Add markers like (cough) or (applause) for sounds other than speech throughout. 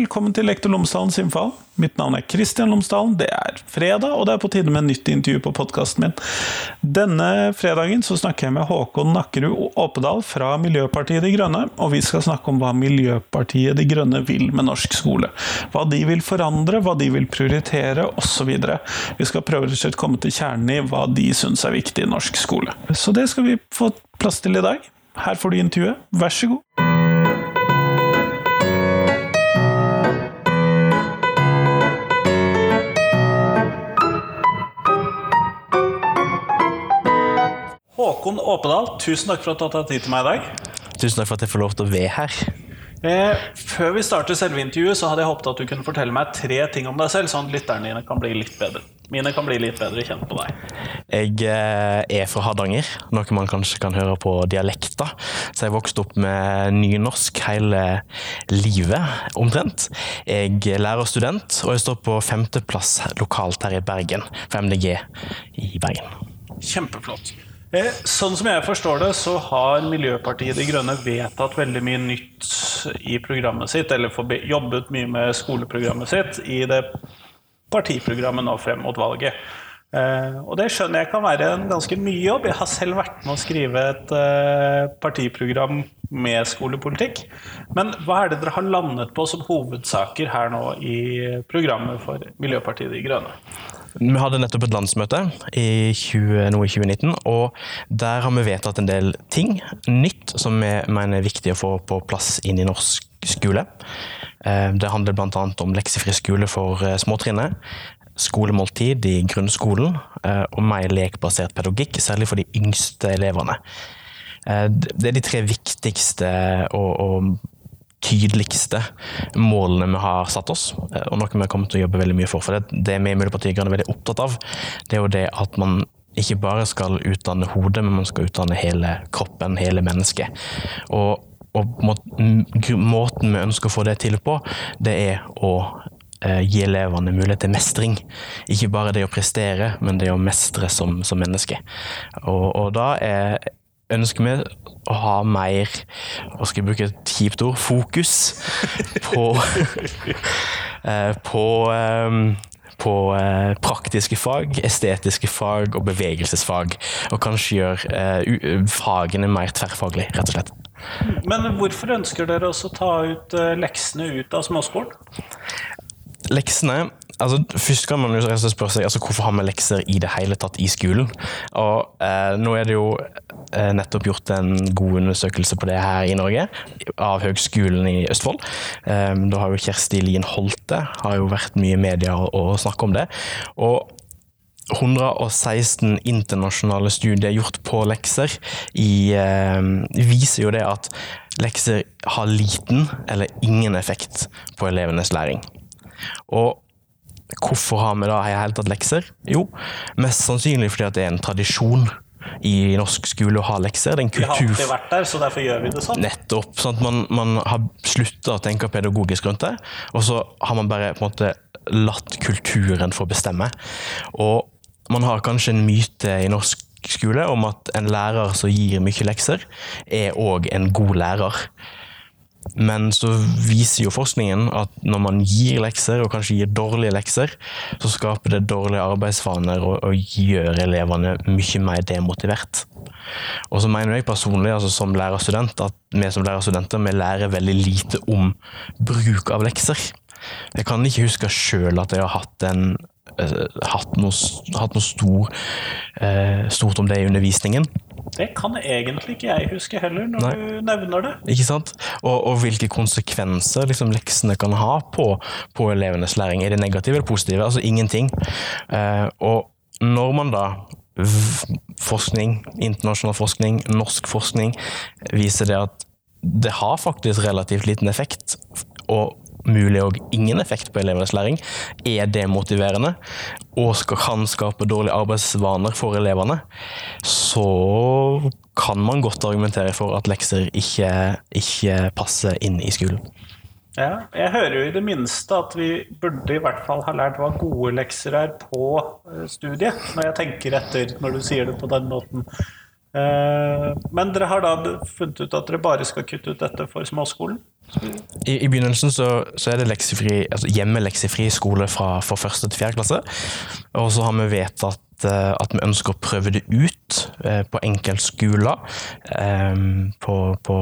velkommen til Lektor Lomsdalens innfall. Mitt navn er Kristian Lomsdalen. Det er fredag, og det er på tide med nytt intervju på podkasten min. Denne fredagen så snakker jeg med Håkon Nakkerud Åpedal fra Miljøpartiet De Grønne, og vi skal snakke om hva Miljøpartiet De Grønne vil med norsk skole. Hva de vil forandre, hva de vil prioritere, osv. Vi skal prøve å komme til kjernen i hva de syns er viktig i norsk skole. Så det skal vi få plass til i dag. Her får du intervjuet. Vær så god. Håkon Åpedal, tusen takk for at du har tatt tid til meg i dag. Tusen takk for at jeg får lov til å være her. Eh, før vi starter selve intervjuet, så hadde jeg håpet at du kunne fortelle meg tre ting om deg selv, sånn at lytterne dine kan bli litt bedre. Mine kan bli litt bedre kjent på deg. Jeg eh, er fra Hardanger, noe man kanskje kan høre på dialekta. Så jeg vokste opp med nynorsk hele livet, omtrent. Jeg er lærerstudent, og jeg står på femteplass lokalt her i Bergen, for MDG i Bergen. Kjempeflott. Eh, sånn som jeg forstår det, så har Miljøpartiet De Grønne vedtatt veldig mye nytt i programmet sitt, eller jobbet mye med skoleprogrammet sitt i det partiprogrammet nå frem mot valget. Eh, og det skjønner jeg kan være en ganske mye jobb. Jeg har selv vært med å skrive et eh, partiprogram med skolepolitikk. Men hva er det dere har landet på som hovedsaker her nå i programmet for Miljøpartiet De Grønne? Vi hadde nettopp et landsmøte i 20, nå i 2019, og der har vi vedtatt en del ting nytt som vi mener er viktig å få på plass inn i norsk skole. Eh, det handler bl.a. om leksefri skole for eh, småtrinnet, skolemåltid i grunnskolen eh, og mer lekbasert pedagogikk, særlig for de yngste elevene. Det er de tre viktigste og, og tydeligste målene vi har satt oss, eh, og noe vi kommer til å jobbe veldig mye for. For det, det vi i Miljøpartiet Grønne er veldig opptatt av, det er jo det at man ikke bare skal utdanne hodet, men man skal utdanne hele kroppen, hele mennesket. Og, og måten vi ønsker å få det til på, det er å eh, gi elevene mulighet til mestring. Ikke bare det å prestere, men det å mestre som, som menneske. Og, og da er ønsker vi å ha mer Hva skal jeg bruke et kjipt ord? Fokus på (laughs) eh, på, ehm, på eh, praktiske fag, estetiske fag og bevegelsesfag. Og kanskje gjøre eh, fagene mer tverrfaglige, rett og slett. Men hvorfor ønsker dere også å ta ut leksene ut av småskolen? Leksene altså, Først kan man jo spørre seg altså, hvorfor har vi lekser i det hele tatt i skolen. Og eh, Nå er det jo eh, nettopp gjort en god undersøkelse på det her i Norge, av Høgskolen i Østfold. Eh, da har jo Kjersti Lien Holte har jo vært mye i media og, og snakke om det. Og 116 internasjonale studier gjort på lekser i, eh, viser jo det at lekser har liten eller ingen effekt på elevenes læring. Og Hvorfor har vi da i hele tatt lekser? Jo, mest sannsynlig fordi det er en tradisjon i norsk skole å ha lekser. Det en kultur... Vi har alltid vært der, så derfor gjør vi det sånn. Nettopp. at Man, man har slutta å tenke pedagogisk rundt det, og så har man bare på en måte latt kulturen få bestemme. Og man har kanskje en myte i norsk skole om at en lærer som gir mye lekser, er òg en god lærer. Men så viser jo forskningen at når man gir lekser, og kanskje gir dårlige lekser, så skaper det dårlige arbeidsvaner og, og gjør elevene mye mer demotivert. Og så mener jeg personlig, altså som lærerstudent, at vi som lærerstudenter vi lærer veldig lite om bruk av lekser. Jeg kan ikke huske sjøl at jeg har hatt, en, uh, hatt noe, hatt noe stor, eh, stort om det i undervisningen. Det kan egentlig ikke jeg huske heller, når Nei. du nevner det. Ikke sant? Og, og hvilke konsekvenser liksom, leksene kan ha på, på, elevenes læring. Er det negative eller positive? Altså ingenting. Eh, og når man da forskning, internasjonal forskning, norsk forskning, viser det at det har faktisk relativt liten effekt. Og mulig og ingen effekt på elevenes læring, er demotiverende og kan skape dårlige arbeidsvaner for elevene, så kan man godt argumentere for at lekser ikke, ikke passer inn i skolen. Ja, jeg hører jo i det minste at vi burde i hvert fall ha lært hva gode lekser er på eh, studiet, når jeg tenker etter når du sier det på den måten. Eh, men dere har da funnet ut at dere bare skal kutte ut dette for småskolen? I, I, begynnelsen så, så, er det leksefri, altså hjemmeleksefri skole fra, fra første til fjerde klasse. Og så har vi vedtatt eh, at vi ønsker å prøve det ut eh, på enkeltskoler. Eh, på, på,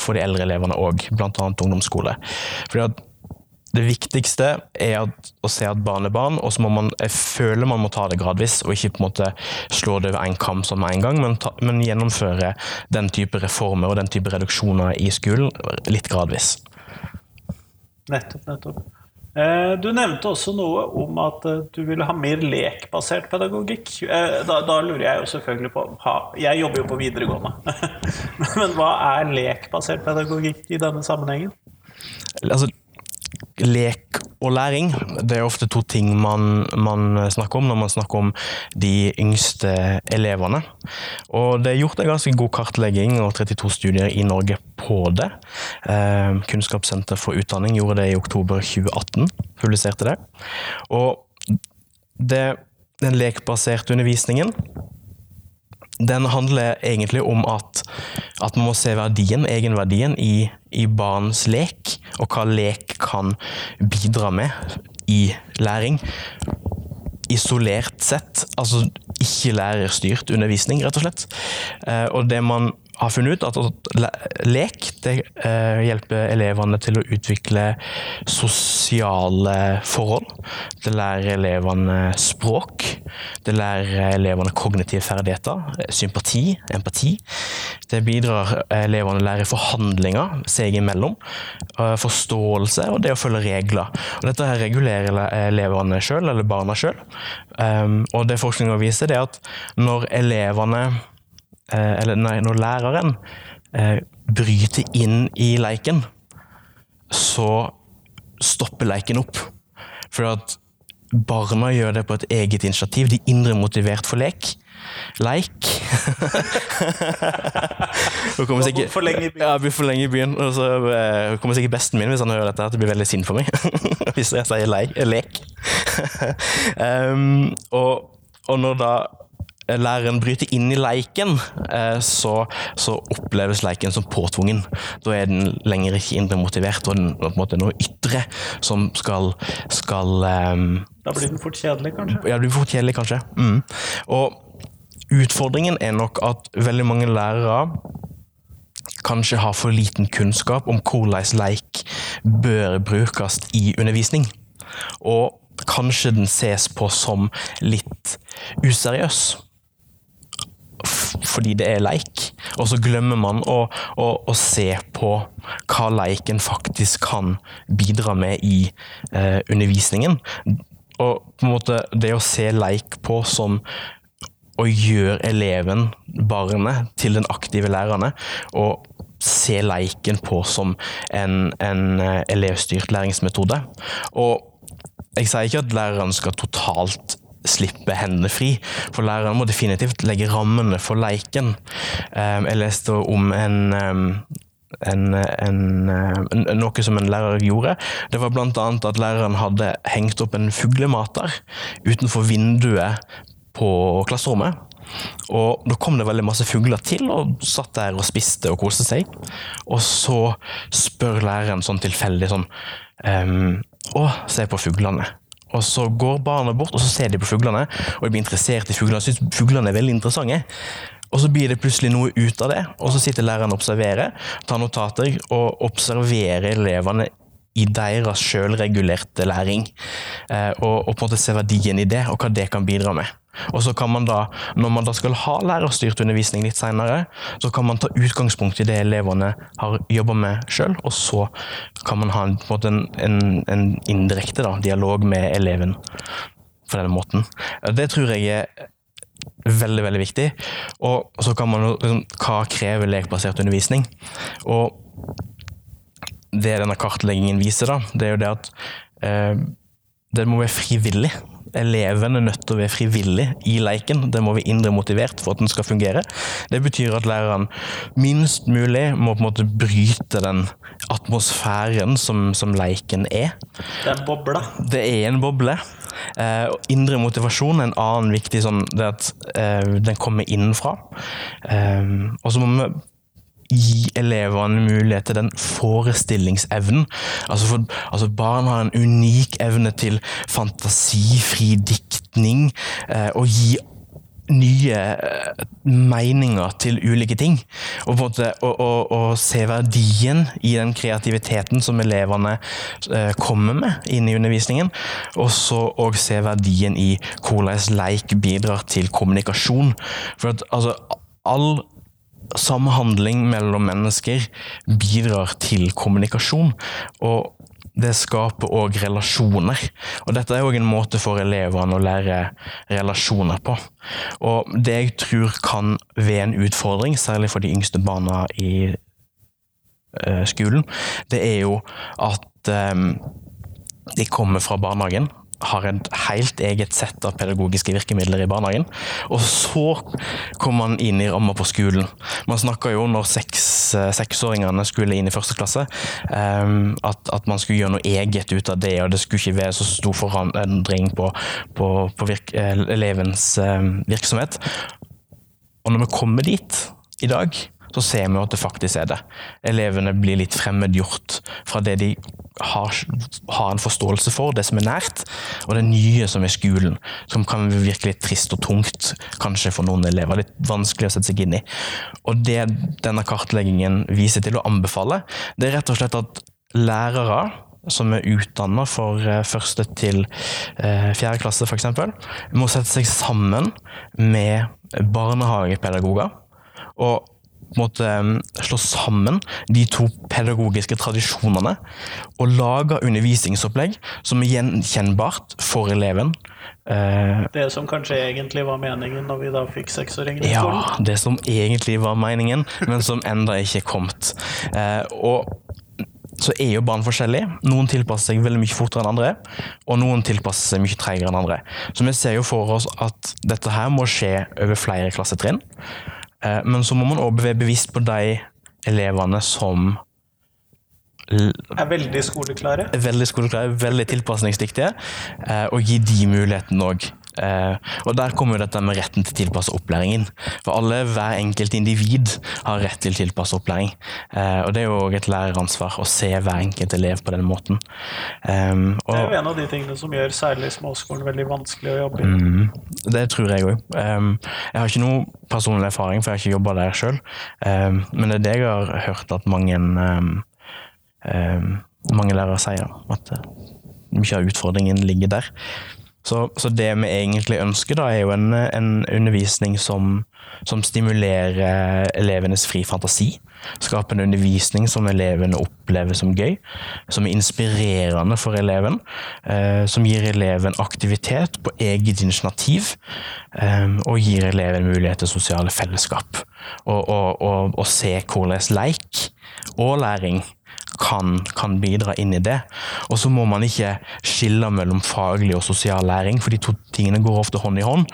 for de eldre elevene òg, bl.a. ungdomsskole. Fordi at det viktigste er at, å se at barn er barn, og så må man jeg føler man må ta det gradvis, og ikke på en måte slå det over en kam som med en gang, men, ta, men gjennomføre den type reformer og den type reduksjoner i skolen litt gradvis. Nettopp, nettopp. Eh, du nevnte også noe om at eh, du ville ha mer lekbasert pedagogikk. Eh, da, da lurer jeg jo selvfølgelig på Jeg jobber jo på videregående. (laughs) Men hva er lekbasert pedagogikk i denne sammenhengen? Altså, lek og læring det er ofte to ting man, man, snakker om når man snakker om de yngste elevene. Og det er gjort en ganske god kartlegging og 32 studier i Norge på det. Eh, Kunnskapssenter for utdanning gjorde det i oktober 2018, publiserte det. Og det, den lekbaserte undervisningen den handler egentlig om at, at man må se verdien, egenverdien, i, i barns lek, og hva lek kan bidra med i læring. Isolert sett, altså ikke lærerstyrt undervisning, rett og slett. Eh, og det man har funnet ut at lek det eh, hjelper elevene til å utvikle sosiale forhold. Det lærer elevene språk. Det lærer elevene kognitive ferdigheter, sympati, empati. Det bidrar elevene lærer lære forhandlinger seg imellom, eh, forståelse og det å følge regler. Og dette her regulerer elevene sjøl, eller barna sjøl. Um, og det forskninga viser, er at når elevene eller nei, når læreren eh, bryter inn i leiken, så stopper leiken opp. For at barna gjør det på et eget initiativ. De er indre motivert for lek. Leik. (laughs) Nå kommer sikkert, for lenge i byen. Ja, blir for lenge i byen. Og så uh, kommer sikkert besten min hvis han hører dette, at det blir veldig sint for meg. (laughs) hvis jeg sier lek. (laughs) um, og, og når da læreren bryter inn i leiken, eh, så, så, oppleves leiken som påtvungen. Da er den lenger ikke indre motivert, og den på en måte noe ytre som skal, skal um, Da blir den fort kjedelig, kanskje? Ja, det blir fort kjedelig, kanskje. Mm. Og utfordringen er nok at veldig mange lærere kanskje har for liten kunnskap om hvordan leik bør brukes i undervisning. Og kanskje den ses på som litt useriøs fordi det er leik. Og så glemmer man å, å, å se på hva leiken faktisk kan bidra med i eh, undervisningen. Og på en måte det å se leik på som å gjøre eleven, barnet, til den aktive lærerne. og se leiken på som en, en eh, elevstyrt læringsmetode. Og jeg sier ikke at læreren skal totalt slippe hendene fri. For læreren må definitivt legge rammene for leiken. Ehm, jeg leste om ehm, en, en, en, noe som en lærer gjorde. Det var bl.a. at læreren hadde hengt opp en fuglemater utenfor vinduet på klasserommet. Og Da kom det veldig masse fugler til, og satt der og spiste og koste seg. Og så spør læreren sånn tilfeldig sånn um, Å, se på fuglene. Og så går barna bort og så ser de på fuglene, og de blir interessert i fuglene. Syns fuglene er veldig interessante. Og så blir det plutselig noe ut av det, og så sitter læreren og observerer, tar notater og observerer elevene i deres sjølregulerte læring. Eh, og, og, på en måte se verdien i det, og hva det kan bidra med. Og så kan man da, Når man da skal ha lærerstyrt undervisning litt senere, så kan man ta utgangspunkt i det elevene har jobba med sjøl, og så kan man ha en, en, en, en indirekte da, dialog med eleven på denne måten. Det tror jeg er veldig veldig viktig. Og så kan man liksom, Hva krever lekbasert undervisning? Og det denne kartleggingen viser, da, det er jo det at eh, den må være frivillig eleven er nødt til å være frivillig i leiken. Den må være indre motivert for at den skal fungere. Det betyr at læreren minst mulig må på en måte bryte den atmosfæren som, som leiken er. Det er en boble? Det er en boble. Eh, indre motivasjon er en annen viktig sånn det at eh, den kommer innenfra. Eh, og så må vi gi elevene mulighet til den forestillingsevnen. Altså, for, altså Barn har en unik evne til fantasifri diktning, eh, og gi nye eh, meninger til ulike ting. Og, på en måte, å, se verdien i den kreativiteten som elevene eh, kommer med inn i undervisningen. Og så òg se verdien i hvordan leik bidrar til kommunikasjon. For at altså, all samhandling mellom mennesker bidrar til kommunikasjon. Og det skaper òg relasjoner. Og dette er òg en måte for elevene å lære relasjoner på. Og det jeg tror kan være en utfordring, særlig for de yngste barna i uh, skolen, det er jo at um, de kommer fra barnehagen har et helt eget sett av pedagogiske virkemidler i barnehagen. Og så kom man inn i ramma på skolen. Man snakka jo når seks, eh, seksåringene skulle inn i første klasse, um, at, at, man skulle gjøre noe eget ut av det, og det skulle ikke være så stor forandring på, på, på virk, eh, elevens um, virksomhet. Og når vi kommer dit i dag, så ser vi at det faktisk er det. Elevene blir litt fremmedgjort fra det de har, har, en forståelse for, det som er nært, og det nye som er skolen. Som kan virke litt trist og tungt, kanskje for noen elever. Litt vanskelig å sette seg inn i. Og det denne kartleggingen viser til å anbefale, det er rett og slett at lærere som er utdanna for eh, første til eh, fjerde klasse f.eks., må sette seg sammen med barnehagepedagoger. Og måtte um, slå sammen de to pedagogiske tradisjonene og lage undervisningsopplegg som er gjenkjennbart for eleven. Eh, det som kanskje egentlig var meningen når vi da fikk seksåringer i skolen? Ja, det som egentlig var meningen, men som enda ikke er kommet. Eh, og så er jo barn forskjellige. Noen tilpasser seg veldig mye fortere enn andre, og noen tilpasser seg mye tregere enn andre. Så vi ser jo for oss at dette her må skje over flere klassetrinn. Eh, men så må man òg være bevisst på de elevene som er veldig skoleklare. Veldig skoleklare, veldig tilpasningsdyktige. Eh, og gi de muligheten òg. Eh, og Der kommer jo dette med retten til tilpassa opplæring inn. For alle, hver enkelt individ, har rett til tilpassa opplæring. Eh, og Det er jo òg et læreransvar å se hver enkelt elev på den måten. Um, og, det er jo en av de tingene som gjør særlig småskolen veldig vanskelig å jobbe i. Mm, det tror jeg òg. Um, jeg har ikke noe personlig erfaring, for jeg har ikke jobba der sjøl. Um, men det er det jeg har hørt at mange, mange lærere sier. At uh, mye av utfordringen ligger der. Så, så, det vi egentlig ønsker, da, er jo en, en undervisning som, som, stimulerer elevenes fri fantasi. Skaper en undervisning som elevene opplever som gøy, som er inspirerende for eleven. Eh, som gir eleven aktivitet på eget initiativ, eh, og gir eleven mulighet til sosiale fellesskap. Og, og, og, og se hvordan leik og læring kan, kan, bidra inn i det. Og så må man ikke skille mellom faglig og sosial læring, for de to tingene går ofte hånd i hånd.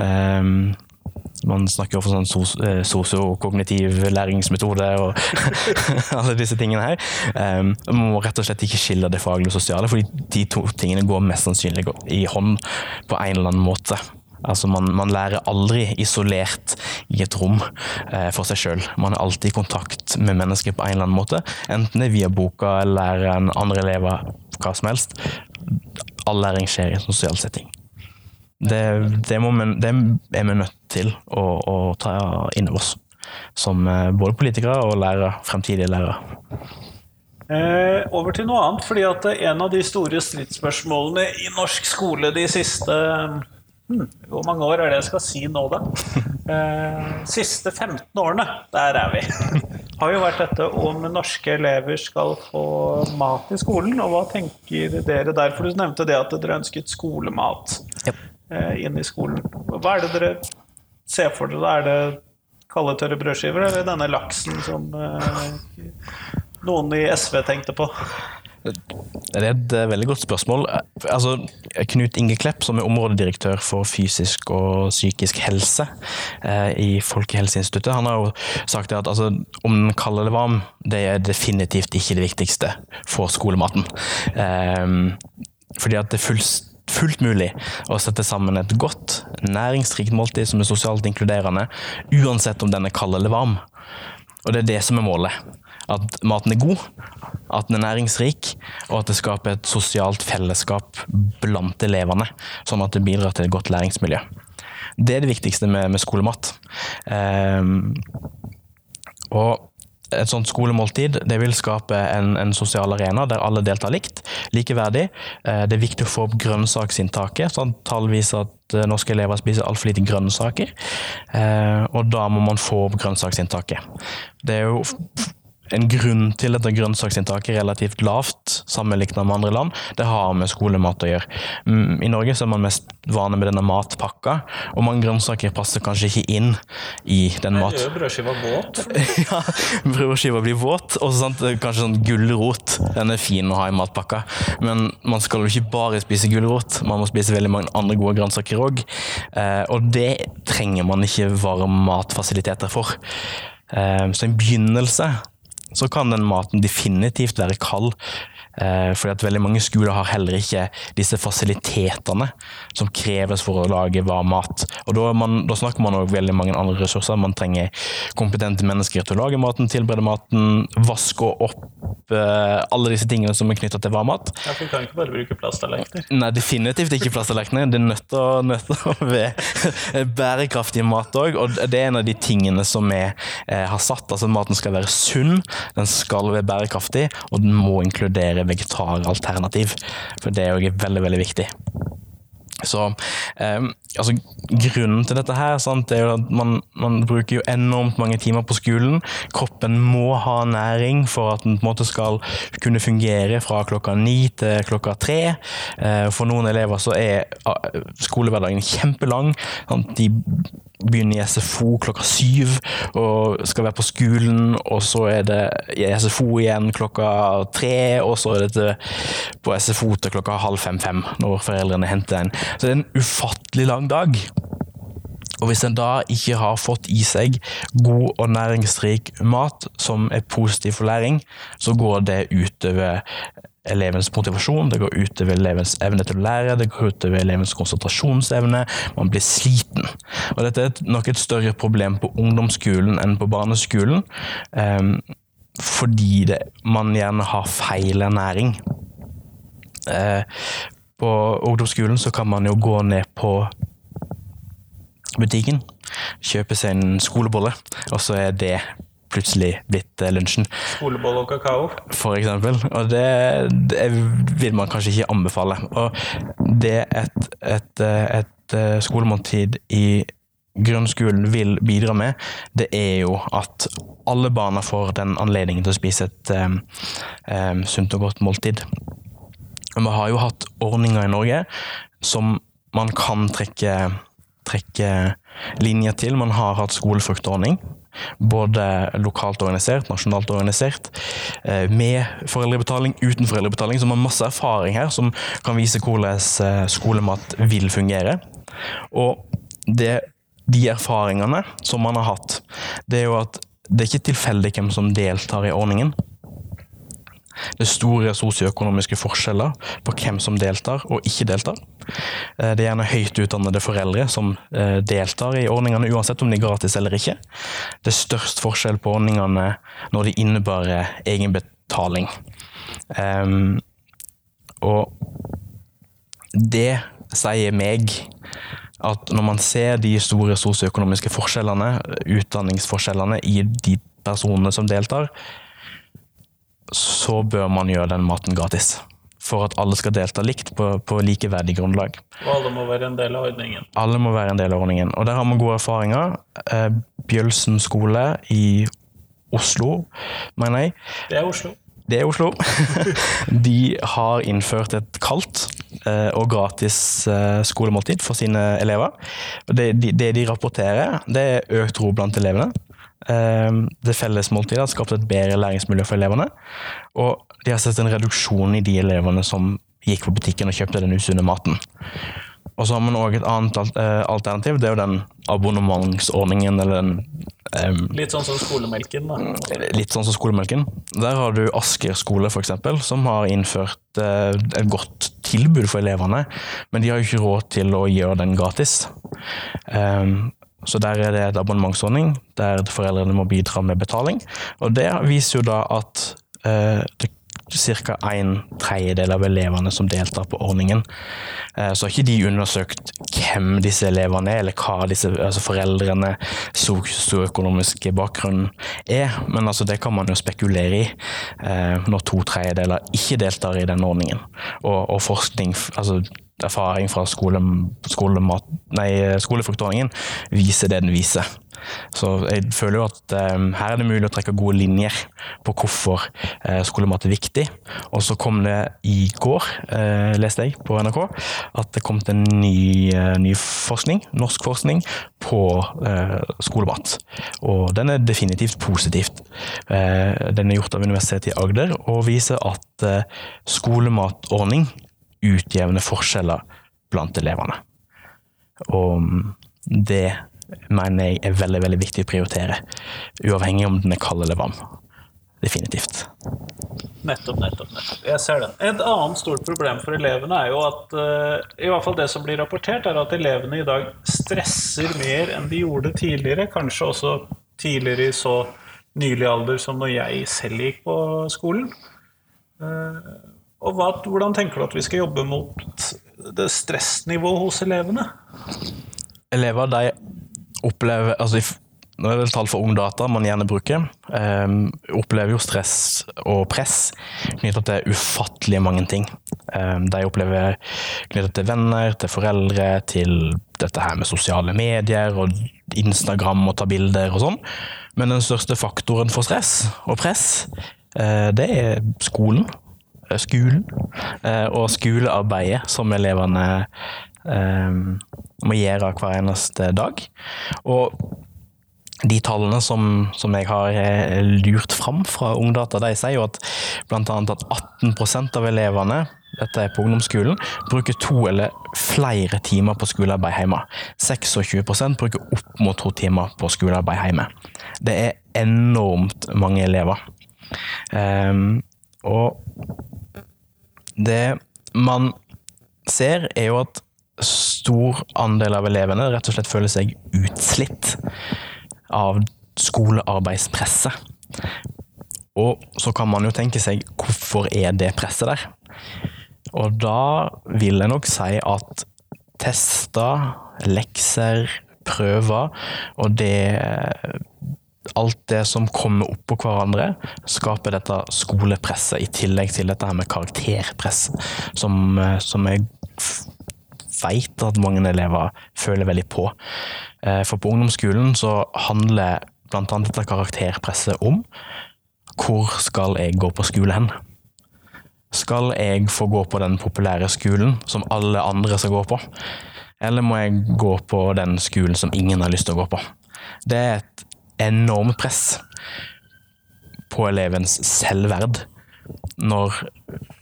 Um, man snakker jo om sånn eh, sosiokognitiv læringsmetode og (laughs) alle disse tingene her. Um, man må rett og slett ikke skille det faglige og sosiale, for de to tingene går mest sannsynlig i hånd på en eller annen måte. Altså man, man, lærer aldri isolert i et rom eh, for seg sjøl. Man er alltid i kontakt med mennesker på en eller annen måte. Enten det er via boka læreren, en andre elever, hva som helst. All læring skjer i en sosial setting. Det, det, man, det er vi nødt til å, å ta inn over oss. Som eh, både politikere og lærere, fremtidige lærere. Eh, over til noe annet. fordi at En av de store stridsspørsmålene i norsk skole de siste hvor mange år er det jeg skal si nå, da? (laughs) Eh, siste 15 årene, der er vi. (laughs) Har jo vært dette om norske elever skal få mat i skolen. Og hva tenker dere der? For du nevnte det at dere ønsket skolemat yep. eh, inn i skolen. Hva er det dere ser for dere? Er det kalde, tørre brødskiver, eller denne laksen som eh, noen i SV tenkte på? Det er et eh, veldig godt spørsmål. Altså, Knut Inge Klepp, som er områdedirektør for fysisk og psykisk helse eh, i Folkehelseinstituttet, han har jo sagt at altså, om den kaller det varm, det er definitivt ikke det viktigste for skolematen. Eh, fordi at det er fullt mulig å sette sammen et godt, næringsrikt måltid som er sosialt inkluderende, uansett om den er kald eller varm. Og det er det som er målet. At maten er god, at den er næringsrik, og at det skaper et sosialt fellesskap blant elevene. Sånn at det bidrar til et godt læringsmiljø. Det er det viktigste med, med skolemat. Um, og et sånt skolemåltid det vil skape en, en, sosial arena der alle deltar likt, likeverdig. Eh, det er viktig å få opp grønnsaksinntaket. sånn Tall viser at eh, norske elever spiser altfor lite grønnsaker. Eh, og da må man få opp grønnsaksinntaket. Det er jo en grunn til at grønnsaksinntaket er relativt lavt sammenlignet med andre land, det har med skolemat å gjøre. Mm, I Norge så er man mest vane med denne matpakka, og mange grønnsaker passer kanskje ikke inn i den mat... Gjør brødskiva våt? (laughs) ja, brødskiva blir våt, og sant, kanskje sånn gulrot. Den er fin å ha i matpakka, men man skal jo ikke bare spise gulrot, man må spise veldig mange andre gode grønnsaker òg. Eh, og det trenger man ikke varme matfasiliteter for. Eh, så en begynnelse så kan den maten definitivt være kald. Eh, fordi at veldig mange skoler har heller ikke disse fasilitetene som kreves for å lage varm mat. Og da, man, da snakker man om veldig mange andre ressurser. Man trenger kompetente mennesker til å lage maten, tilberede maten, vaske opp eh, alle disse tingene som er knytta til varm mat. Ja, for Du kan ikke bare bruke plasttallerkener? Nei, definitivt ikke plasttallerkener. Det er nødt til å være (laughs) bærekraftig mat òg. Og det er en av de tingene som vi eh, har satt. Altså Maten skal være sunn, den skal være bærekraftig, og den må inkludere vegetaralternativ. For det er jo veldig, veldig viktig. Så eh, altså, Grunnen til dette her sant, er jo at man, man, bruker jo enormt mange timer på skolen. Kroppen må ha næring for at den på en måte skal kunne fungere fra klokka ni til klokka tre. Eh, for noen elever så er ah, skolehverdagen kjempelang. Sant? De begynner i SFO klokka syv og skal være på skolen, og så er det i SFO igjen klokka tre, og så er det på SFO til klokka halv fem-fem når foreldrene henter en. Så det er en ufattelig lang dag. Og hvis en da ikke har fått i seg god og næringsrik mat som er positiv for læring, så går det utover elevens motivasjon, det går utover elevens evne til å lære, det går utover elevens konsentrasjonsevne, man blir sliten. Og dette er nok et større problem på ungdomsskolen enn på barneskolen, um, fordi det, man gjerne har feil ernæring. På ungdomsskolen så kan man jo gå ned på butikken, kjøpe seg en skolebolle, og så er det plutselig blitt eh, lunsjen. Skolebolle og kakao? For eksempel. Og det, det, vil man kanskje ikke anbefale. Og det et, et, et eh, skolemåltid i grunnskolen vil bidra med, det er jo at alle barna får den anledningen til å spise et um, um, sunt og godt måltid. Vi har jo hatt ordninger i Norge som man kan trekke, trekke linjer til. Man har hatt skolefruktordning både lokalt organisert, nasjonalt organisert, eh, med foreldrebetaling, uten foreldrebetaling. Så man har masse erfaring her som kan vise hvordan eh, skolemat vil fungere. Og det, de erfaringene som man har hatt, det er jo at det er ikke tilfeldig hvem som deltar i ordningen. Det er store sosioøkonomiske forskjeller på hvem som deltar og ikke deltar. Eh, det er gjerne høyt utdannede foreldre som eh, deltar i ordningene, uansett om de er gratis eller ikke. Det er størst forskjell på ordningene når de innebærer egenbetaling. Um, og det sier meg at når man ser de store sosioøkonomiske forskjellene, utdanningsforskjellene i de personene som deltar, så bør man gjøre den maten gratis. For at alle skal delta likt på, på likeverdig grunnlag. Og alle må være en del av ordningen? Alle må være en del av ordningen. Og der har man gode erfaringer. Eh, Bjølsen skole i Oslo, mener jeg. Det er Oslo. Det er Oslo. (laughs) De har innført et kaldt eh, og gratis eh, skolemåltid for sine elever. Det, det de rapporterer, det er økt ro blant elevene. Ehm, det felles måltidet har skapt et bedre læringsmiljø for elevene. Og de har sett en reduksjon i de elevene som gikk på butikken og kjøpte den usunne maten. Og så har man òg et annet eh, alternativ, det er jo den abonnementsordningen eller den um, Litt sånn som skolemelken, da? Litt sånn som skolemelken. Der har du Asker skole, f.eks., som har innført uh, et godt tilbud for elevene, men de har jo ikke råd til å gjøre den gratis. Um, Så der er det et abonnementsordning der foreldrene må bidra med betaling. Og det viser jo da at eh, det ca. en tredjedel av elevene som deltar på ordningen. Eh, så har ikke de undersøkt hvem disse elevene er, eller hva disse altså foreldrene sosioøkonomiske bakgrunn er, men altså det kan man jo spekulere i eh, når to tredjedeler ikke deltar i den ordningen. Og, og forskning, altså erfaring fra skole, skolemat, nei, skolefruktordningen viser det den viser. Så jeg føler jo at eh, her er det mulig å trekke gode linjer på hvorfor eh, skolemat er viktig. Og så kom det i går, eh, leste jeg på NRK, at det kom til en ny, uh, ny forskning, norsk forskning, på skolemat. Og den er definitivt positivt. den er gjort av Universitetet i Agder og viser at skolematordning utjevne forskjeller blant elevene. Og det mener jeg er veldig veldig viktig å prioritere, uavhengig om den er kald eller varm. Definitivt. Nettopp, nettopp. nettopp. Jeg ser det. Et annet stort problem for elevene er jo at uh, i hvert fall det som blir rapportert, er at elevene i dag stresser mer enn de gjorde tidligere. Kanskje også tidligere i så nylig alder som når jeg selv gikk på skolen. Uh, og hva, hvordan tenker du at vi skal jobbe mot det stressnivået hos elevene? Elever de opplever altså Nå er det tall for Ungdata man gjerne bruker. Um, opplever jo stress og press knyttet til ufattelig mange ting. Um, de opplever knyttet til venner, til foreldre, til dette her med sosiale medier og Instagram og ta bilder og sånn. Men den største faktoren for stress og press, uh, det er skolen skolen eh, og skolearbeidet som elevene eh, må gjøre hver eneste dag. Og de tallene som, som, jeg har lurt fram fra Ungdata, de sier jo at bl.a. at 18% av elevene dette er på ungdomsskolen, bruker to eller flere timer på skolearbeid hjemme. 26% bruker opp mot to timer på skolearbeid hjemme. Det er enormt mange elever. Um, og det man ser, er jo at stor andel av elevene rett og slett føler seg utslitt av skolearbeidspresset. Og så kan man jo tenke seg hvorfor er det presset der? Og da vil jeg nok si at tester, lekser, prøver og det alt det som kommer oppå hverandre, skaper dette skolepresset, i tillegg til dette her med karakterpress, som, eh, som jeg veit at mange elever føler veldig på. Eh, for på ungdomsskolen så handler bl.a. dette karakterpresset om hvor skal jeg gå på skole hen? Skal jeg få gå på den populære skolen som alle andre skal gå på? Eller må jeg gå på den skolen som ingen har lyst til å gå på? Det er et enormt press på elevens selvverd når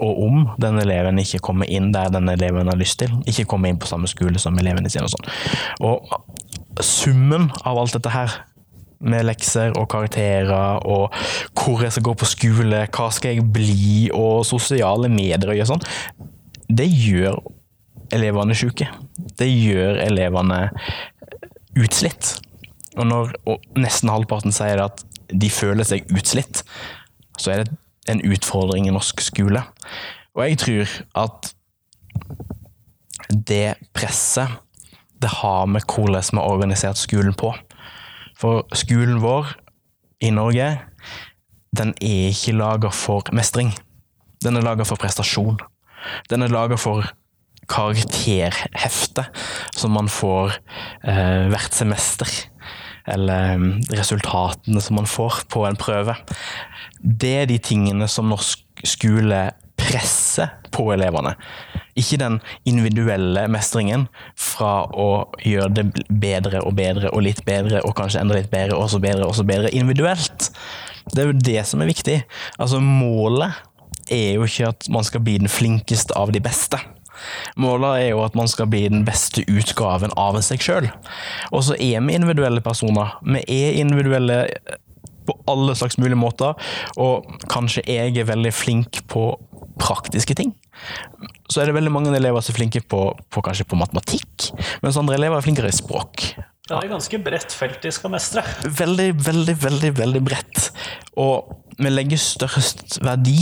og om den eleven ikke kommer inn der den eleven har lyst til. Ikke kommer inn på samme skole som elevene sine og sånn. Og summen av alt dette her, med lekser og karakterer og hvor jeg skal gå på skole, hva skal jeg bli, og sosiale medier og sånn, det gjør elevene syke. Det gjør elevene utslitt. Og når og nesten halvparten sier at de føler seg utslitt, så er det en utfordring i norsk skole. Og jeg tror at det presset det har med hvordan vi har organisert skolen på. For skolen vår i Norge, den er ikke laga for mestring. Den er laga for prestasjon. Den er laga for karakterhefte som man får eh, hvert semester eller um, resultatene som man får på en prøve. Det er de tingene som norsk skole presser på elevene. Ikke den individuelle mestringen fra å gjøre det bedre og bedre og litt bedre og kanskje enda litt bedre og så bedre og så bedre individuelt. Det er jo det som er viktig. Altså Målet er jo ikke at man skal bli den flinkeste av de beste. Målet er jo at man skal bli den beste utgaven av seg sjøl. Og så er vi individuelle personer. Vi er individuelle på alle slags mulige måter, og kanskje jeg er veldig flink på praktiske ting. Så er det veldig mange elever som er flinke på, på, kanskje på matematikk, mens andre elever er flinkere i språk. Ja, det er ganske bredt felt de skal mestre. Veldig, veldig, veldig, veldig bredt. Og vi legger størst verdi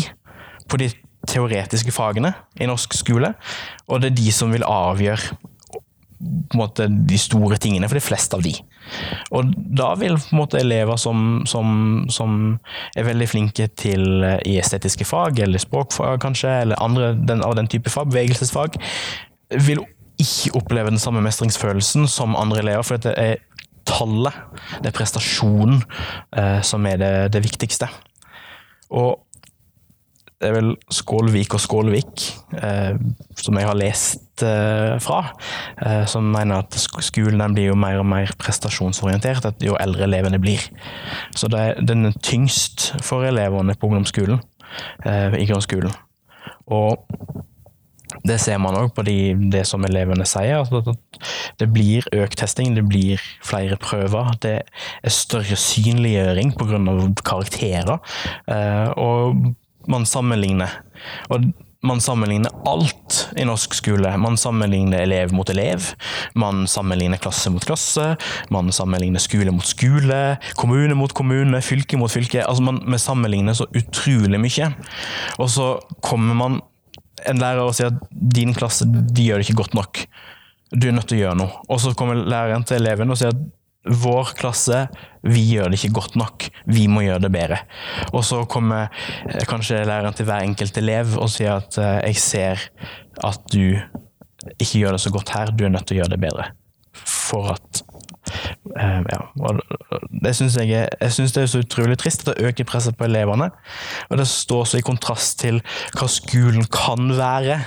på de teoretiske fagene i norsk skole, og det er de som vil avgjøre måte, de store tingene for de fleste av de. Og da vil måte elever som, som, som er veldig flinke til eh, i estetiske fag, eller språkfag kanskje, eller andre den, av den type fag, bevegelsesfag, vil ikke oppleve den samme mestringsfølelsen som andre elever, for det er tallet, det er prestasjonen, eh, som er det, det viktigste. Og det er vel Skålvik og Skålvik, eh, som jeg har lest eh, fra, eh, som mener at skolen blir jo mer og mer prestasjonsorientert jo eldre elevene blir. Så det er, den er tyngst for elevene på ungdomsskolen, eh, i grunnskolen. Og det ser man òg på de, det som elevene sier. Altså at det blir økt testing, det blir flere prøver. Det er større synliggjøring pga. karakterer. Eh, og man sammenligner. Og man sammenligner alt i norsk skole. Man sammenligner elev mot elev, man sammenligner klasse mot klasse, man sammenligner skole mot skole, kommune mot kommune, fylke mot fylke. Altså man, man sammenligner så utrolig mye. Og så kommer man en lærer og sier at din klasse de gjør det ikke godt nok. Du er nødt til å gjøre noe. Og så kommer læreren til eleven og sier at vår klasse, vi gjør det ikke godt nok. Vi må gjøre det bedre. Og så kommer eh, kanskje læreren til hver enkelt elev og sier at eh, jeg ser at du ikke gjør det så godt her, du er nødt til å gjøre det bedre. For at ja, det synes jeg, jeg synes det er så utrolig trist at det øker presset på elevene. Og det står så i kontrast til hva skolen kan være.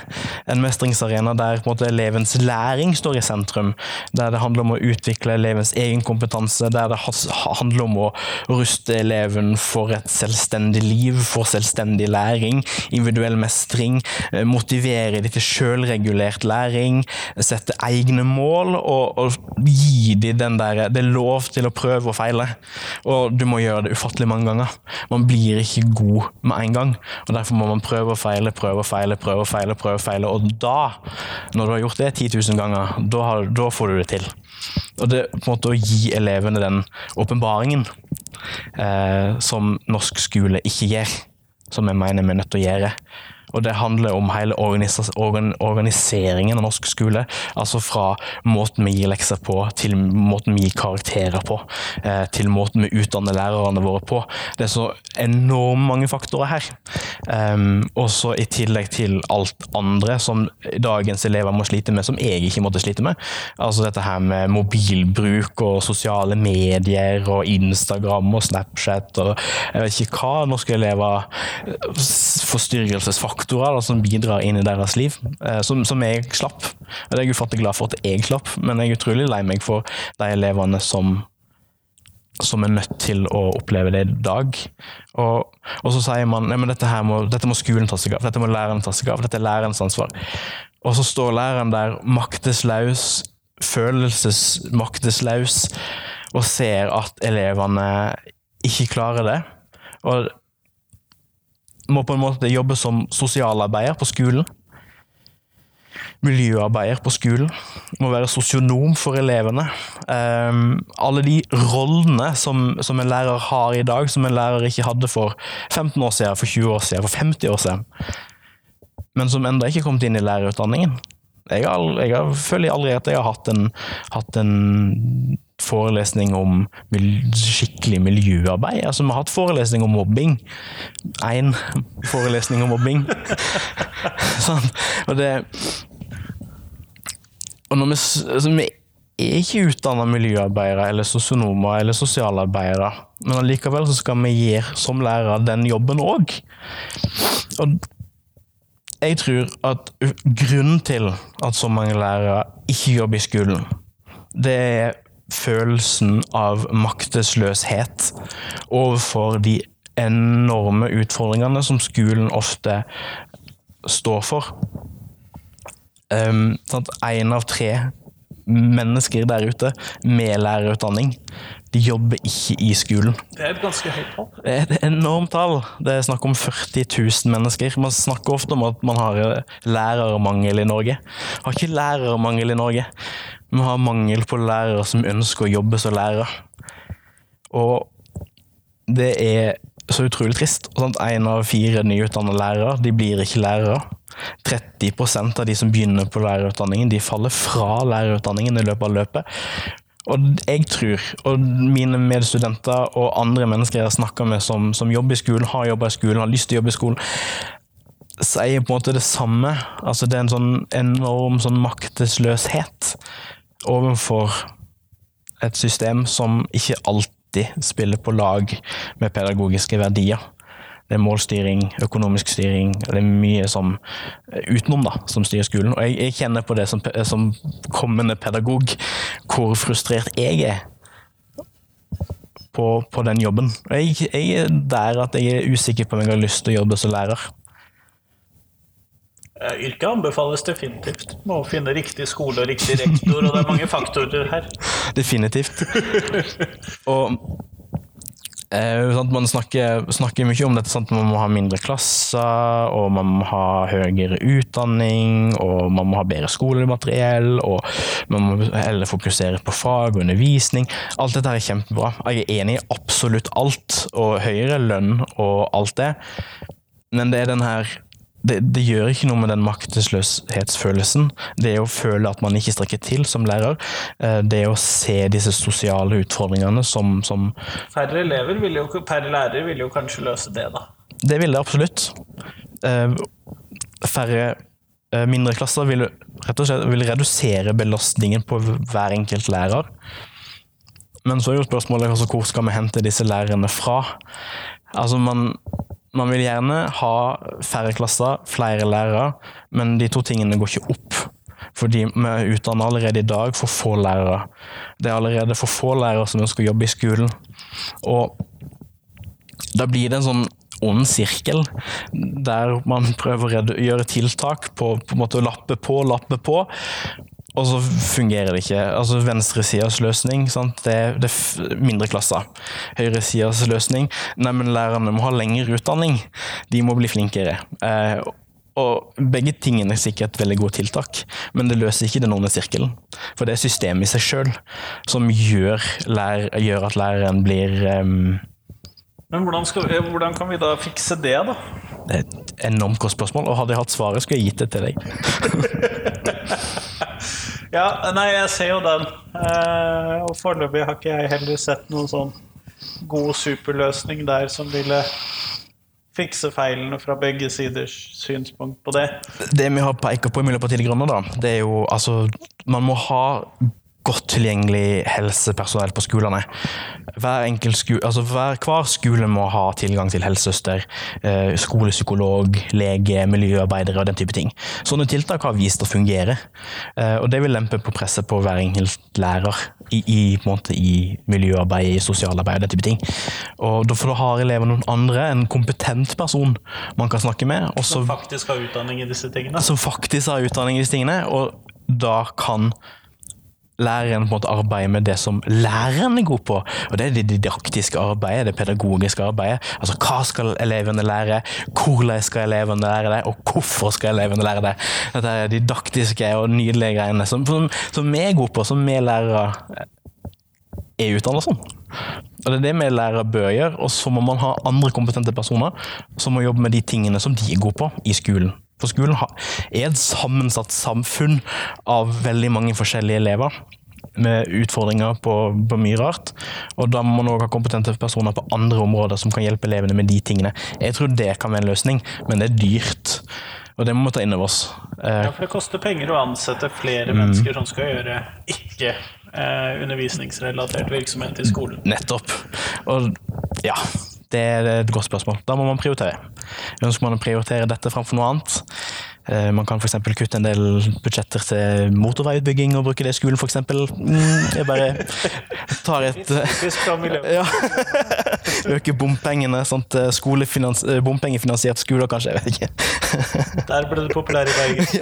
En mestringsarena der på en måte, elevens læring står i sentrum. Der det handler om å utvikle elevens egen kompetanse. Der det handler om å ruste eleven for et selvstendig liv, for selvstendig læring, individuell mestring. Eh, motivere dem til selvregulert læring. Sette egne mål og, og gi dem den der er lov til å prøve og feile, og du må gjøre det ufattelig mange ganger. Man blir ikke god med en gang, og derfor må man prøve og feile, prøve og feile, prøve og feile, prøve og feile, og da, når du har gjort det 10 000 ganger, da, har, da får du det til. Og det på en måte å gi elevene den åpenbaringen eh, som norsk skole ikke gjør, som jeg mener vi er nødt til å gjøre. Og det handler om hele organiseringen av norsk skole. Altså fra måten vi gir lekser på, til måten vi gir karakterer på, eh, til måten vi utdanner lærerne våre på. Det er så enormt mange faktorer her. Um, også i tillegg til alt andre som dagens elever må slite med, som jeg ikke måtte slite med. Altså dette her med mobilbruk og sosiale medier og Instagram og Snapchat og jeg vet ikke hva norske elever Forstyrrelsesfaktorer faktorer da, som bidrar inn i deres liv, eh, som, som, jeg slapp. Og Det er jeg ufattelig glad for at jeg slapp, men jeg er utrolig lei meg for de elevene som som er nødt til å oppleve det i dag. Og, og så sier man at dette, må, dette må skolen ta seg av, dette må læreren ta seg av, dette er lærerens ansvar. Og så står læreren der makteslaus, følelsesmakteslaus, og ser at elevene ikke klarer det. Og må på en måte jobbe som sosialarbeider på skolen. Miljøarbeider på skolen. Må være sosionom for elevene. Um, alle de rollene som, som, en lærer har i dag, som en lærer ikke hadde for 15 år siden, for 20 år siden, for 50 år siden. Men som ennå ikke er kommet inn i lærerutdanningen. Jeg, har, jeg har, føler aldri at jeg har hatt en, hatt en forelesning om skikkelig miljøarbeid. Altså, vi har hatt forelesning om mobbing. Én forelesning om mobbing. (laughs) sånn. Og det Og når vi, altså, vi er ikke utdanna miljøarbeidere eller sosionomer eller sosialarbeidere, men allikevel så skal vi gjøre som lærere den jobben òg. Jeg tror at grunnen til at så mange lærere ikke jobber i skolen, det er følelsen av maktesløshet overfor de enorme utfordringene som skolen ofte står for. Um, av tre mennesker der ute med lærerutdanning de jobber ikke i skolen. Det er et ganske høyt tall. Det er et enormt tall. Det er snakk om 40 000 mennesker. Man snakker ofte om at man har lærermangel i Norge. Har ikke lærermangel i Norge. Vi har mangel på lærere som ønsker å jobbe som lærer. Og det er så utrolig trist. Én av fire nyutdannede lærere de blir ikke lærere. 30% av de som begynner på lærerutdanningen, de faller fra lærerutdanningen i løpet av løpet. Og jeg tror, og mine medstudenter og andre mennesker jeg har snakka med som, som, jobber i skolen, har jobba i skolen, har lyst til å jobbe i skolen, sier på en måte det samme. Altså det er en sånn enorm sånn maktesløshet overfor et system som ikke alltid spiller på lag med pedagogiske verdier. Det er målstyring, økonomisk styring, det er mye som utenom da, som styrer skolen. Og jeg, jeg kjenner på det som, som, kommende pedagog, hvor frustrert jeg er på, på den jobben. Jeg, jeg er der at jeg er usikker på om jeg har lyst til å jobbe som lærer. Eh, yrket anbefales definitivt. Må finne riktig skole og riktig rektor, og det er mange faktorer her. (laughs) Definitivt. (laughs) Og eh, man snakker, snakker, mye om dette, sant? man må ha mindre klasser, og man må ha høyere utdanning, og man må ha bedre skolemateriell, og man må heller fokusere på fag og undervisning. Alt dette er kjempebra. Jeg er enig i absolutt alt, og høyere lønn og alt det, men det er den her det, det, gjør ikke noe med den maktesløshetsfølelsen. Det å føle at man ikke strekker til som lærer. Eh, det å se disse sosiale utfordringene som, som Færre elever vil jo, per lærer vil jo kanskje løse det, da? Det vil det absolutt. Eh, færre eh, mindre klasser vil rett og slett vil redusere belastningen på hver enkelt lærer. Men så er jo spørsmålet altså, hvor skal vi hente disse lærerne fra? Altså man man vil gjerne ha færre klasser, flere lærere, men de to tingene går ikke opp. Fordi vi utdanner allerede i dag for få lærere. Det er allerede for få lærere som ønsker å jobbe i skolen. Og da blir det en sånn ond sirkel, der man prøver å gjøre tiltak på, på en måte å lappe på, lappe på, og så fungerer det ikke. Altså Venstresidas løsning, sant? Det, det er mindre klasser. Høyresidas løsning, nei, men lærerne må ha lengre utdanning. De må bli flinkere. Eh, og Begge tingene er sikkert veldig gode tiltak, men det løser ikke den onde sirkelen. For det er systemet i seg sjøl som gjør, lær, gjør, at læreren blir um, Men hvordan, skal, hvordan, kan vi da fikse det, da? Det er et enormt godt spørsmål, og hadde jeg hatt svaret, skulle jeg gitt det til deg. (laughs) Ja, nei, jeg ser jo den. Eh, og foreløpig har ikke jeg heller sett noen sånn god superløsning der som ville fikse feilene fra begge siders synspunkt på det. Det vi har peka på i Miljøpartiet De Grønne, da, det er jo altså Man må ha godt tilgjengelig helsepersonell på skolene. Hver, skole, altså hver, hver, skole må ha tilgang til helsesøster, eh, skolepsykolog, lege, miljøarbeidere og den type ting. Sånne tiltak har vist å fungere, eh, og det vil lempe på presset på hver enkelt lærer i, i, måte, i miljøarbeid, i sosialarbeid og den type ting. Og da har elever noen andre, en kompetent person man kan snakke med. Også, som faktisk har utdanning i disse tingene? Som faktisk har utdanning i disse tingene, og da kan læreren på en måte arbeider med det som læreren er god på. Og det er det didaktiske arbeidet, det pedagogiske arbeidet. Altså hva skal elevene lære, hvordan skal elevene lære det, og hvorfor skal elevene lære det. Dette er didaktiske og nydelige greiene som, som, som vi er gode på, som vi lærere er utdannet som. Og Det er det vi lærere bør gjøre, og så må man ha andre kompetente personer som må jobbe med de tingene som de er gode på i skolen. For skolen er et sammensatt samfunn av veldig mange forskjellige elever med utfordringer på, på mye rart. Og da må man òg ha kompetente personer på andre områder som kan hjelpe elevene med de tingene. Jeg tror det kan være en løsning, men det er dyrt. Og det må vi ta inn over oss. Eh, ja, for det koster penger å ansette flere mm. mennesker som skal gjøre ikke eh, undervisningsrelatert virksomhet i skolen. Nettopp. Og ja, det er et godt spørsmål. Da må man prioritere. Ønsker man å prioritere dette framfor noe annet? Eh, man kan f.eks. kutte en del budsjetter til motorveiutbygging og bruke det i skolen, f.eks. Mm, jeg bare tar et ja. (laughs) Øke bompengene. Sånt eh, eh, bompengefinansiert skoler, kanskje. Jeg vet ikke. Der ble det populær i Bergen. (laughs)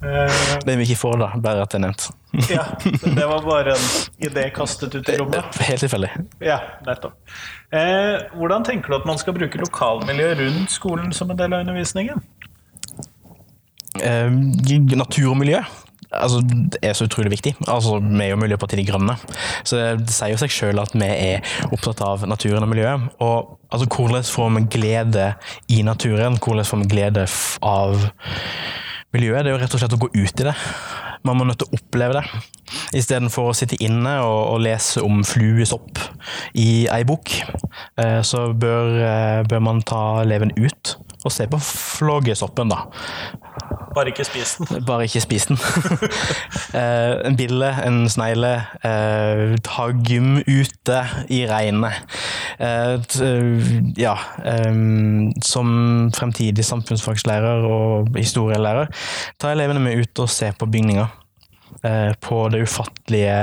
Det vi ikke får, da. Bare at det er nevnt. Ja, det var bare en idé kastet ut i rommet? Helt tilfeldig. Ja, nettopp. Eh, hvordan tenker du at man skal bruke lokalmiljøet rundt skolen som en del av undervisningen? Eh, natur og miljø altså, det er så utrolig viktig. Altså, vi er jo Miljøpartiet De Grønne, så det sier jo seg selv at vi er opptatt av naturen og miljøet. Og altså, hvordan får vi glede i naturen? Hvordan får vi glede av miljøet? Det er jo rett og slett å gå ut i det. Man må nødt til å oppleve det. Istedenfor å sitte inne og, og lese om fluesopp i ei bok, eh, så bør, eh, bør man ta eleven ut og se på flågesoppen, da. Bare ikke spis den. Bare ikke spis den. (laughs) eh, en bille, en snegle, eh, ta gym ute i regnet. Eh, ja, eh, som fremtidig samfunnsfagslærer og historielærer, ta elevene med ut og se på bygninger. Eh, på det ufattelige,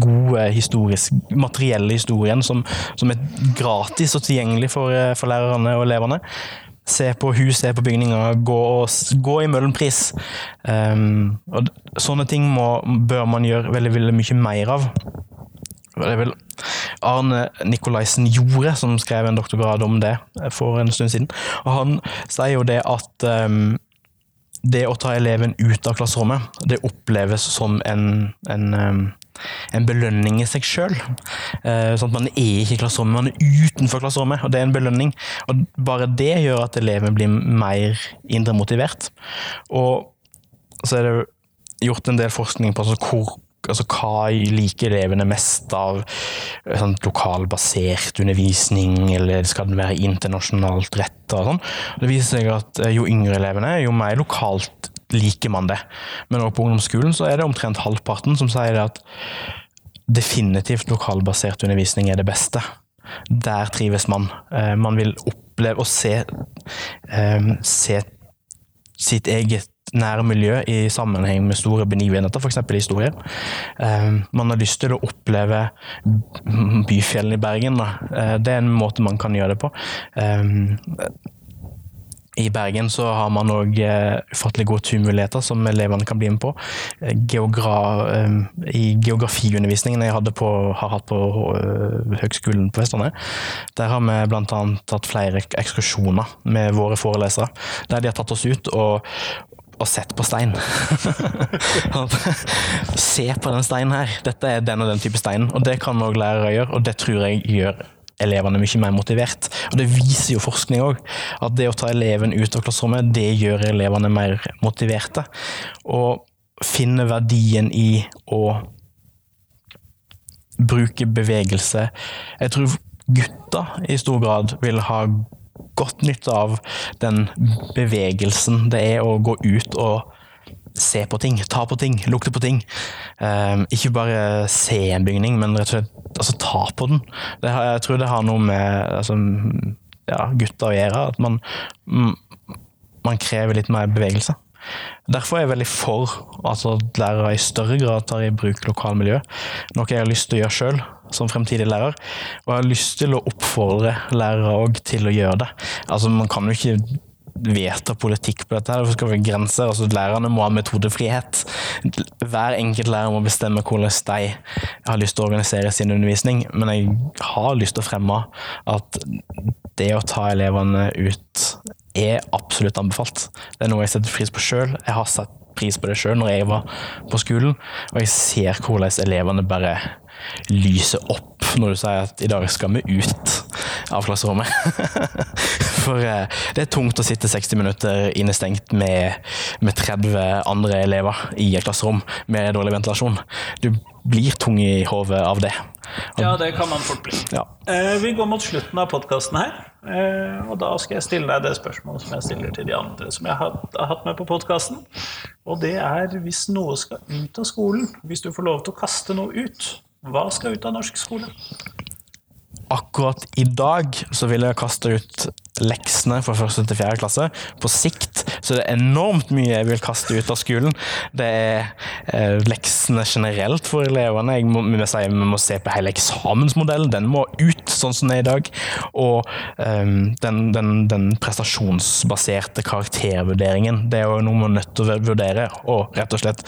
gode historisk, materielle historien som, som er gratis og tilgjengelig for, eh, for lærerne og elevene se på hus, se på bygninger, gå, gå i Møhlenpris. Um, og sånne ting må, bør man gjøre veldig, veldig mye mer av. Det er vel Arne Nikolaisen Jorde som skrev en doktorgrad om det for en stund siden. Og han sier jo det at um, det å ta eleven ut av klasserommet, det oppleves som en, en um, en belønning i seg sjøl. Eh, sånn at man er ikke i klasserommet, man er utenfor klasserommet, og det er en belønning. Og bare det gjør at eleven blir mer indre motivert. Og så er det gjort en del forskning på altså hvor altså hva liker elevene mest av sånn, lokalbasert undervisning, eller skal den være internasjonalt retta? Sånn. Det viser seg at eh, jo yngre elevene jo mer lokalt liker man det. Men også på ungdomsskolen så er det omtrent halvparten som sier at definitivt lokalbasert undervisning er det beste. Der trives man. Eh, man vil oppleve og se, eh, se sitt eget nære miljø i sammenheng med store begivenheter, f.eks. historier. Eh, man har lyst til å oppleve byfjellene i Bergen. Det er en måte man kan gjøre det på. I Bergen så har man òg ufattelig gode turmuligheter som elevene kan bli med på. Eh, geogra um, I geografiundervisningen jeg på, har hatt på Høgskolen på Vestlandet, der har vi bl.a. tatt flere ekskursjoner med våre forelesere. Der de har tatt oss ut og, og sett på stein. (laughs) (laughs) Se på den steinen her. Dette er den og den type stein. Og det kan òg lærere gjøre, og det tror jeg gjør elevene mye mer motivert. Og det viser jo forskning òg, at det å ta eleven ut av klasserommet, det gjør elevene mer motiverte. Og finne verdien i å bruke bevegelse. Jeg tror gutta i stor grad vil ha godt nytte av den bevegelsen det er å gå ut og se på ting, ta på ting, lukte på ting. Um, ikke bare se en bygning, men rett og slett altså, ta på den. Det, jeg tror det har noe med altså, ja, gutter å gjøre. At man, man krever litt mer bevegelse. Derfor er jeg veldig for at lærere i større grad tar i bruk lokalmiljø. Noe jeg har lyst til å gjøre sjøl som fremtidig lærer. Og jeg har lyst til å oppfordre lærere òg til å gjøre det. Altså, man kan jo ikke vedta politikk på dette. her, Hvorfor skal vi ha grenser? Altså, lærerne må ha metodefrihet. Hver enkelt lærer må bestemme hvordan de har lyst til å organisere sin undervisning. Men jeg har lyst til å fremme at det å ta elevene ut er absolutt anbefalt. Det er noe jeg setter pris på sjøl. Jeg har satt pris på det sjøl når jeg var på skolen, og jeg ser hvordan elevene bare lyser opp når du sier at i dag skal vi ut av klasserommet. (laughs) For eh, det er tungt å sitte 60 minutter innestengt med, med 30 andre elever i et klasserom med dårlig ventilasjon. Du blir tung i hodet av det. Ja, det kan man fort bli. Ja. Eh, vi går mot slutten av podkasten her. Eh, og da skal jeg stille deg det spørsmålet som jeg stiller til de andre som jeg har, har hatt med på podkasten. Og det er hvis noe skal ut av skolen, hvis du får lov til å kaste noe ut, hva skal ut av norsk skole? akkurat i dag så vil jeg kaste ut leksene fra første til fjerde klasse. På sikt så det er enormt mye jeg vil kaste ut av skolen. Det er eh, leksene generelt for elevene. Jeg må, vi, si, vi må se på hele eksamensmodellen. Den må ut sånn som den er i dag. Og um, den, den, den, prestasjonsbaserte karaktervurderingen. Det er jo noe vi er nødt til å vurdere. Og rett og slett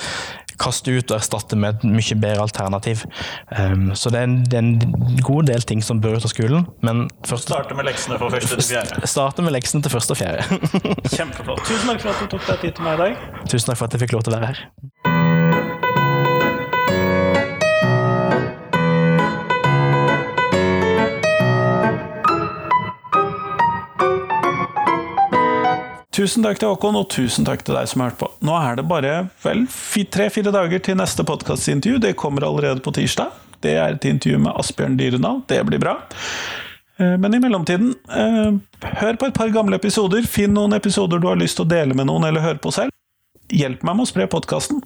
kaste ut og erstatte med et mye bedre alternativ. Um, så det er, en, det er, en, god del ting som bør ut av skolen. Men først Starte med leksene fra første til fjerde. Starte med leksene til første og fjerde. (laughs) Kjempeflott. Tusen takk for at du tok deg tid til meg i dag. Tusen takk for at jeg fikk lov til å være her. Tusen takk til Håkon, og tusen takk til deg som har hørt på. Nå er det bare vel tre-fire dager til neste podkastintervju. Det kommer allerede på tirsdag. Det er et intervju med Asbjørn Dyrenal. Det blir bra. Eh, men i mellomtiden, eh, hør på et par gamle episoder. Finn noen episoder du har lyst til å dele med noen eller høre på selv. Hjelp meg med å spre podkasten.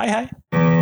Hei, hei!